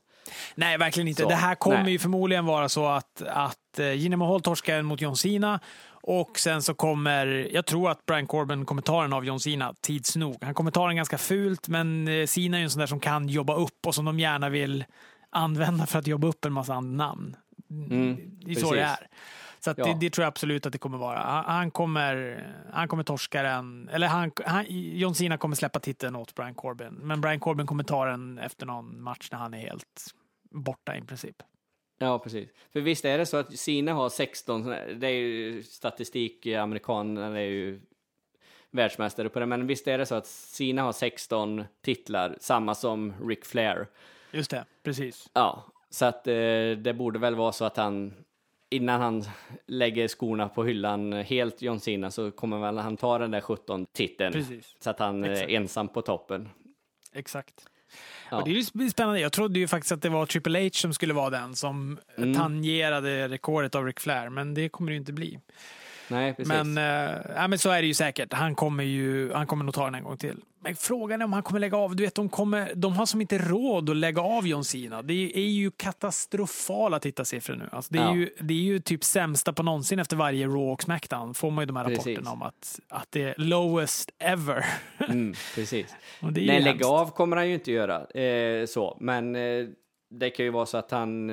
Nej, verkligen inte. Så, det här kommer nej. ju förmodligen vara så att, att uh, Jinder Mahal torskar mot John Cena och sen så kommer, jag tror att Brian Corbin kommer ta den av John Cena tids nog. Han kommer ta den ganska fult, men eh, Cena är ju en sån där som kan jobba upp och som de gärna vill använda för att jobba upp en massa namn. Mm, det är så det precis. är. Så Ja. det, det tror jag absolut att det kommer vara. Han, han kommer, han kommer torska den, eller han, han, John Cena kommer släppa titeln åt Brian Corbin, men Brian Corbin kommer ta den efter någon match när han är helt borta i princip. Ja, precis. För visst är det så att Sina har 16, såna- det är ju statistik, amerikanerna är ju världsmästare på det, men visst är det så att Sina har 16 titlar, samma som Ric Flair. Just det, precis. Ja, så att eh, det borde väl vara så att han, innan han lägger skorna på hyllan helt John Cena, så kommer väl han ta den där 17 titeln. Precis. Så att han Exakt. är ensam på toppen. Exakt. Ja. Och det är ju spännande. Jag trodde ju faktiskt att det var Triple H som skulle vara den som Mm. tangerade rekordet av Ric Flair, men det kommer det ju inte bli. Nej, precis. Men, eh, ja, men så är det ju säkert. Han kommer ju han kommer nog ta den en gång till. Men frågan är om han kommer lägga av. Du vet, de, kommer, de har som inte råd att lägga av John Cena. Det är ju katastrofala tittarsiffror nu. Alltså, det, är Ja. ju, det är ju typ sämsta på någonsin efter varje Raw och Smackdown. Får man ju de här Precis. rapporterna om att, att det är lowest ever. <laughs> Mm, precis. Nej, lägga av kommer han ju inte göra. Eh, så. Men eh, det kan ju vara så att han...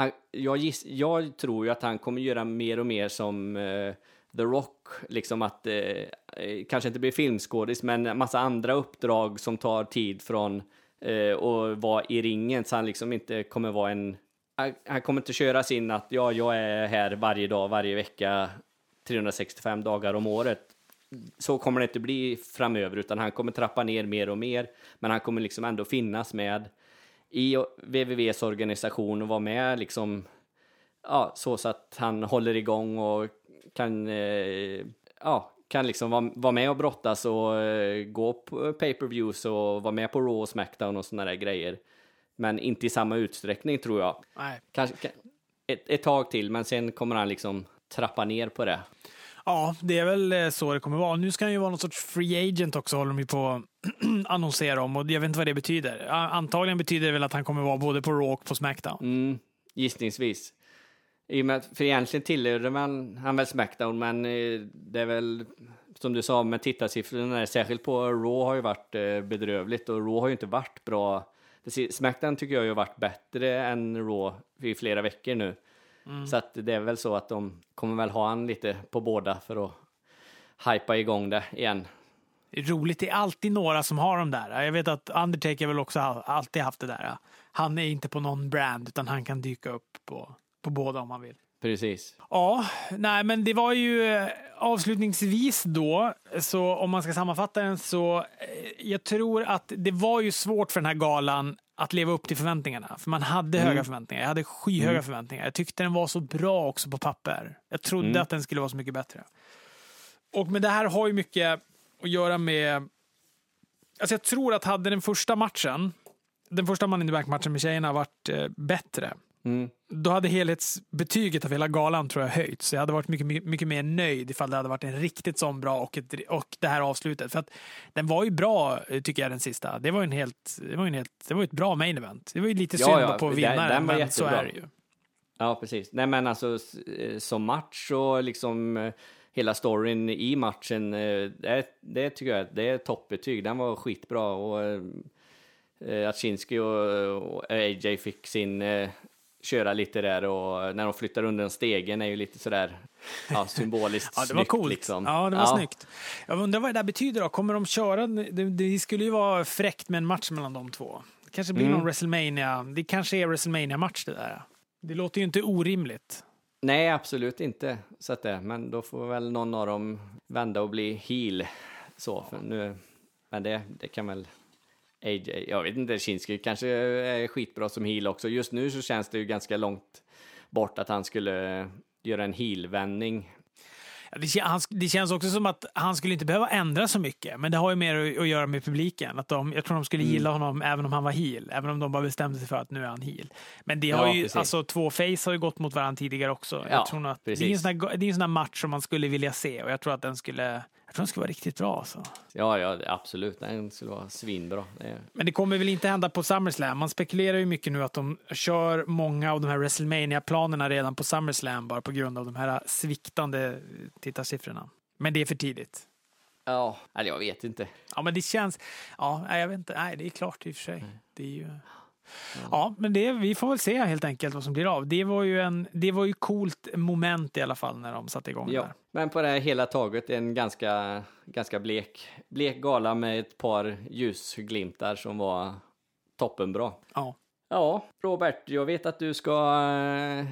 Han jag, giss, jag tror ju att han kommer göra mer och mer som eh, The Rock. Liksom att, eh, eh kanske inte bli filmskådis, men en massa andra uppdrag som tar tid från eh, att vara i ringen. Så han liksom inte kommer vara en... Han, han kommer inte köra sin att ja, jag är här varje dag, varje vecka, 365 dagar om året så kommer det inte bli framöver, utan han kommer trappa ner mer och mer. Men han kommer liksom ändå finnas med i WWWs organisation och vara med liksom, ja, så, så att han håller igång och kan, eh, ja, kan liksom vara, vara med och brottas och eh, gå på pay-per-views och vara med på Raw och Smackdown och sådana där grejer. Men inte i samma utsträckning tror jag. Nej. Kanske kan- ett, ett tag till, men sen kommer han liksom trappa ner på det. Ja, det är väl eh, så det kommer vara. Nu ska han ju vara någon sorts free agent också, håller de ju på att <clears throat> annonsera om. Och jag vet inte vad det betyder. Antagligen betyder det väl att han kommer vara både på Raw och på Smackdown. Mm, gissningsvis. I och med att, för egentligen tillhörde man, han väl Smackdown, men eh, det är väl som du sa med tittarsiffrorna, särskilt på Raw har ju varit eh, bedrövligt och Raw har ju inte varit bra. Smackdown tycker jag ju har varit bättre än Raw i flera veckor nu. Så att det är väl så att de kommer väl ha han lite på båda för att hypa igång det igen. Det roligt, det är alltid några som har de där. Jag vet att Undertaker väl också alltid haft det där. Han är inte på någon brand utan han kan dyka upp på, på båda om han vill. Precis. Ja, nej men det var ju eh, avslutningsvis då, så om man ska sammanfatta den så eh, jag tror att det var ju svårt för den här galan att leva upp till förväntningarna. För man hade höga förväntningar. Jag hade skyhöga förväntningar. Jag tyckte den var så bra också på papper. Jag trodde att den skulle vara så mycket bättre. Och men det här har ju mycket att göra med... Alltså jag tror att hade den första matchen, den första Man in the Back-matchen med tjejerna varit eh, bättre, Mm. då hade helhetsbetyget av hela galan tror jag höjts. Så jag hade varit mycket, mycket, mycket mer nöjd ifall det hade varit en riktigt sån bra och, ett, och det här avslutet. För att den var ju bra, eh, tycker jag, den sista. Det var ju en helt, det var en helt, det var ett bra main event. Det var ju lite Ja, synd ja, på den- vinnaren, den var men så jättebra. är det ju. Ja, precis. Nej, men alltså eh, som match och liksom eh, hela storyn i matchen, det, det tycker jag det är toppbetyg. Den var skitbra och att Shinski och, AJ fick sin köra lite där och när de flyttar under en stegen är ju lite sådär ja, symboliskt <laughs> Ja, det var snyggt, coolt. Liksom. Ja, det var snyggt. Jag undrar vad det där betyder då. Kommer de köra? Det, det skulle ju vara fräckt med en match mellan de två. Det kanske blir Mm. någon WrestleMania. Det kanske är WrestleMania-match det där. Det låter ju inte orimligt. Nej, absolut inte. Så att det, men då får väl någon av dem vända och bli heel. Så, nu, men det, det kan väl AJ, jag vet inte, Shinski kanske är skitbra som heel också. Just nu så känns det ju ganska långt bort att han skulle göra en heel-vändning. Det, känns också som att han skulle inte behöva ändra så mycket, men det har ju mer att, göra med publiken. Att de, jag tror de skulle Mm. gilla honom även om han var heel, även om de bara bestämde sig för att nu är han heel. Men det har Ja, ju, precis. alltså två face har ju gått mot varandra tidigare också. Ja, jag tror att det, är en sån här, det är en sån match som man skulle vilja se och jag tror att den skulle, jag tror den skulle vara riktigt bra. Alltså. Ja, ja, absolut, den skulle vara svinbra. Det Men det kommer väl inte hända på SummerSlam. Man spekulerar ju mycket nu att de kör många av de här WrestleMania-planerna redan på SummerSlam bara på grund av de här sviktande tittarsiffrorna. Men det är för tidigt. Ja, eller jag vet inte. Ja, men det känns... Ja, jag vet inte. Nej, det är klart i och för sig. Det är ju... Ja, men det, vi får väl se helt enkelt vad som blir av. Det var ju en, det var ju coolt moment i alla fall när de satte igång Ja, där. men på det hela taget en ganska, ganska blek, blek gala med ett par ljusglimtar som var toppenbra. Ja. Ja, Robert, jag vet att du ska,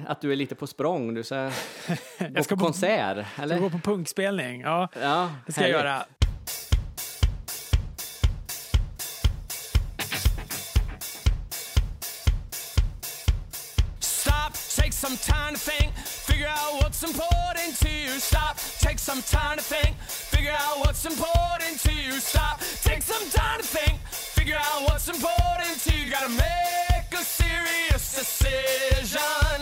att du är lite på språng. Du ska <laughs> gå ska på på- konsert, Ska eller? gå på punkspelning? Ja, Ja, det ska jag härligt. göra. Some time to think, figure out what's important to you. Stop, take some time to think, figure out what's important to you. Gotta make a serious decision.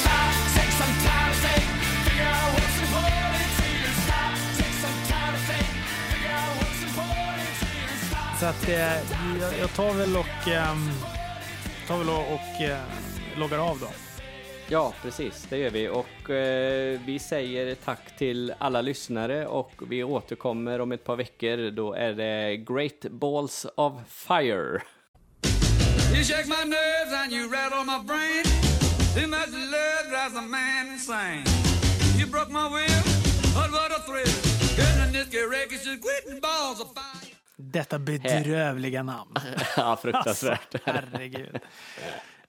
Stop, take some time to think, figure out what's important to you. Stop, take some time to think, figure out what's important to you. Stop. Så att eh, jag, jag tar väl och, ehm, tar väl och, och eh, loggar av då. Ja, precis, det gör vi. Och eh, vi säger tack till alla lyssnare och vi återkommer om ett par veckor. Då är det Great Balls of Fire. You shake my nerves and you rattle my brain. Too much love drives a man insane. You broke my will, but what a thrill. This get wrecked just quitting balls of fire. Detta bedrövliga namn. <laughs> ja, Alltså, fruktansvärt. herregud.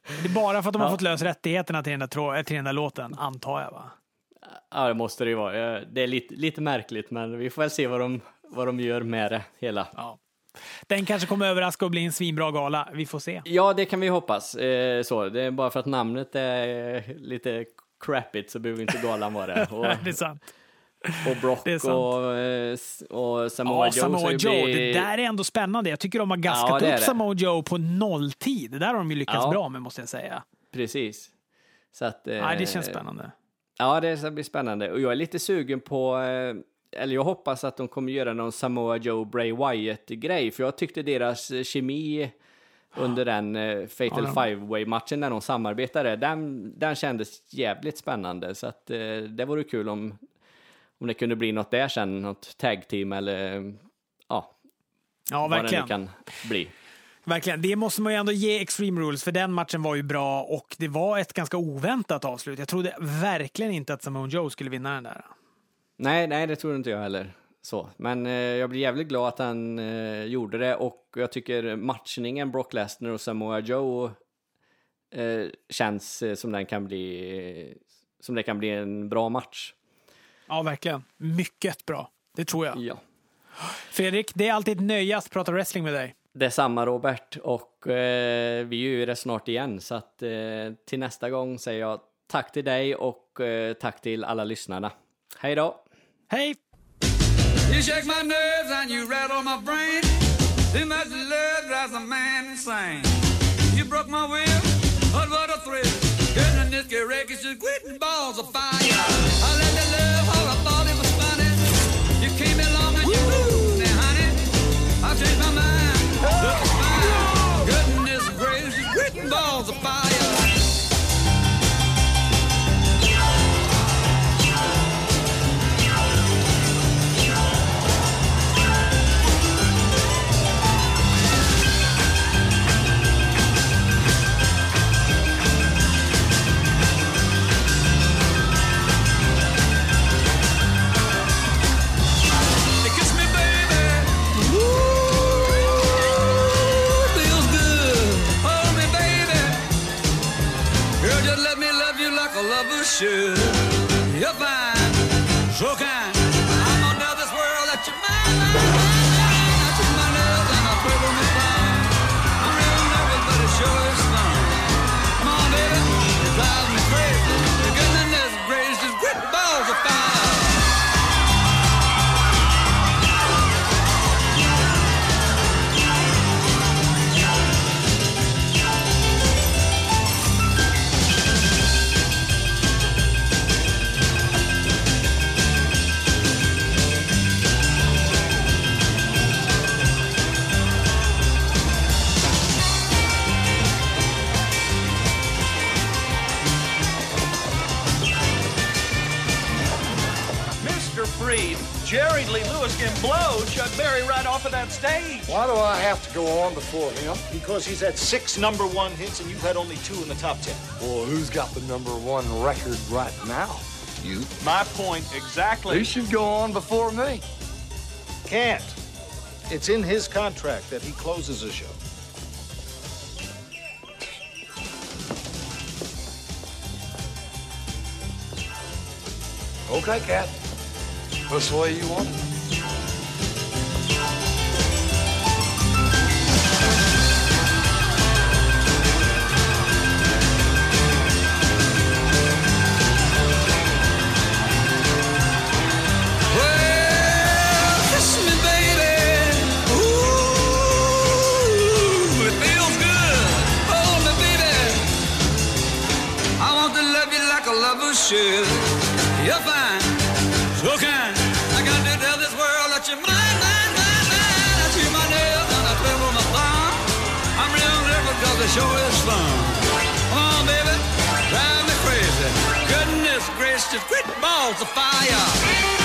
Det är bara för att de har fått lös rättigheterna till den, där, till den där låten, antar jag va? Ja, det måste det ju vara. Eh, Det är lite, lite märkligt, men vi får väl se vad de, vad de gör med det hela. Ja. Den kanske kommer överraska och bli en svinbra gala. Vi får se. Ja, det kan vi hoppas. Eh, så, det är bara för att namnet är lite crappigt så behöver inte galan vara <laughs> det. Och, det är sant. Och Brock och, eh, och Samoa Ja, Joe. Samoa Joe. blir- Det där är ändå spännande. Jag tycker de har Ja, gaskat är upp det. Samoa Joe på nolltid. Det där har de ju lyckats Ja. bra med, måste jag säga. Precis. Så att, eh, Nej, det känns spännande. Ja, det ska bli spännande. Och jag är lite sugen på, eh, eller jag hoppas att de kommer göra någon Samoa Joe Bray Wyatt-grej, för jag tyckte deras eh, kemi under den eh, Fatal Ja, Five-way-matchen när de samarbetade, den, den kändes jävligt spännande. Så att eh, det vore kul om, om det kunde bli något där sen, något tag-team eller eh, ja, Ja, vad det nu kan bli. Verkligen. Det måste man ju ändå ge Extreme Rules, för den matchen var ju bra och det var ett ganska oväntat avslut. Jag trodde verkligen inte att Samoa Joe skulle vinna den där. Nej, nej, det tror inte jag heller. Så. Men eh, jag blir jävligt glad att han eh, gjorde det och jag tycker matchningen Brock Lesnar och Samoa Joe eh, känns eh, som den kan bli som det kan bli en bra match. Ja, verkligen. Mycket bra. Det tror jag. Ja. Fredrik, det är alltid ett nöje att prata wrestling med dig. Detsamma Robert och eh, vi gör ju det snart igen så att eh, till nästa gång säger jag tack till dig och eh, tack till alla lyssnarna. Hej då! Hej! You shake my nerves and you rattle my brain. Too much love drives a man insane. You broke my will, but what a thrill. This get wreckage, just quitting balls of fire. I let the love all I thought it was funny. You came along and you moved me, honey. I changed my mind. Look, it's fine. Goodness gracious, quitting balls of fire. Should. Go on before him? Because he's had six number one hits and you've had only two in the top ten. Well, who's got the number one record right now? You. My point exactly. He should go on before me. Can't. It's in his contract that he closes the show. Okay, Cat. That's the way you want it. Should. You're fine, so kind. I got to tell this world that you're mine, mine, mine, mine. I chew my nails and I twiddle my thumb. I'm real nervous 'cause the show is fun. Come on, baby, drive me crazy. Goodness gracious, quit balls of fire.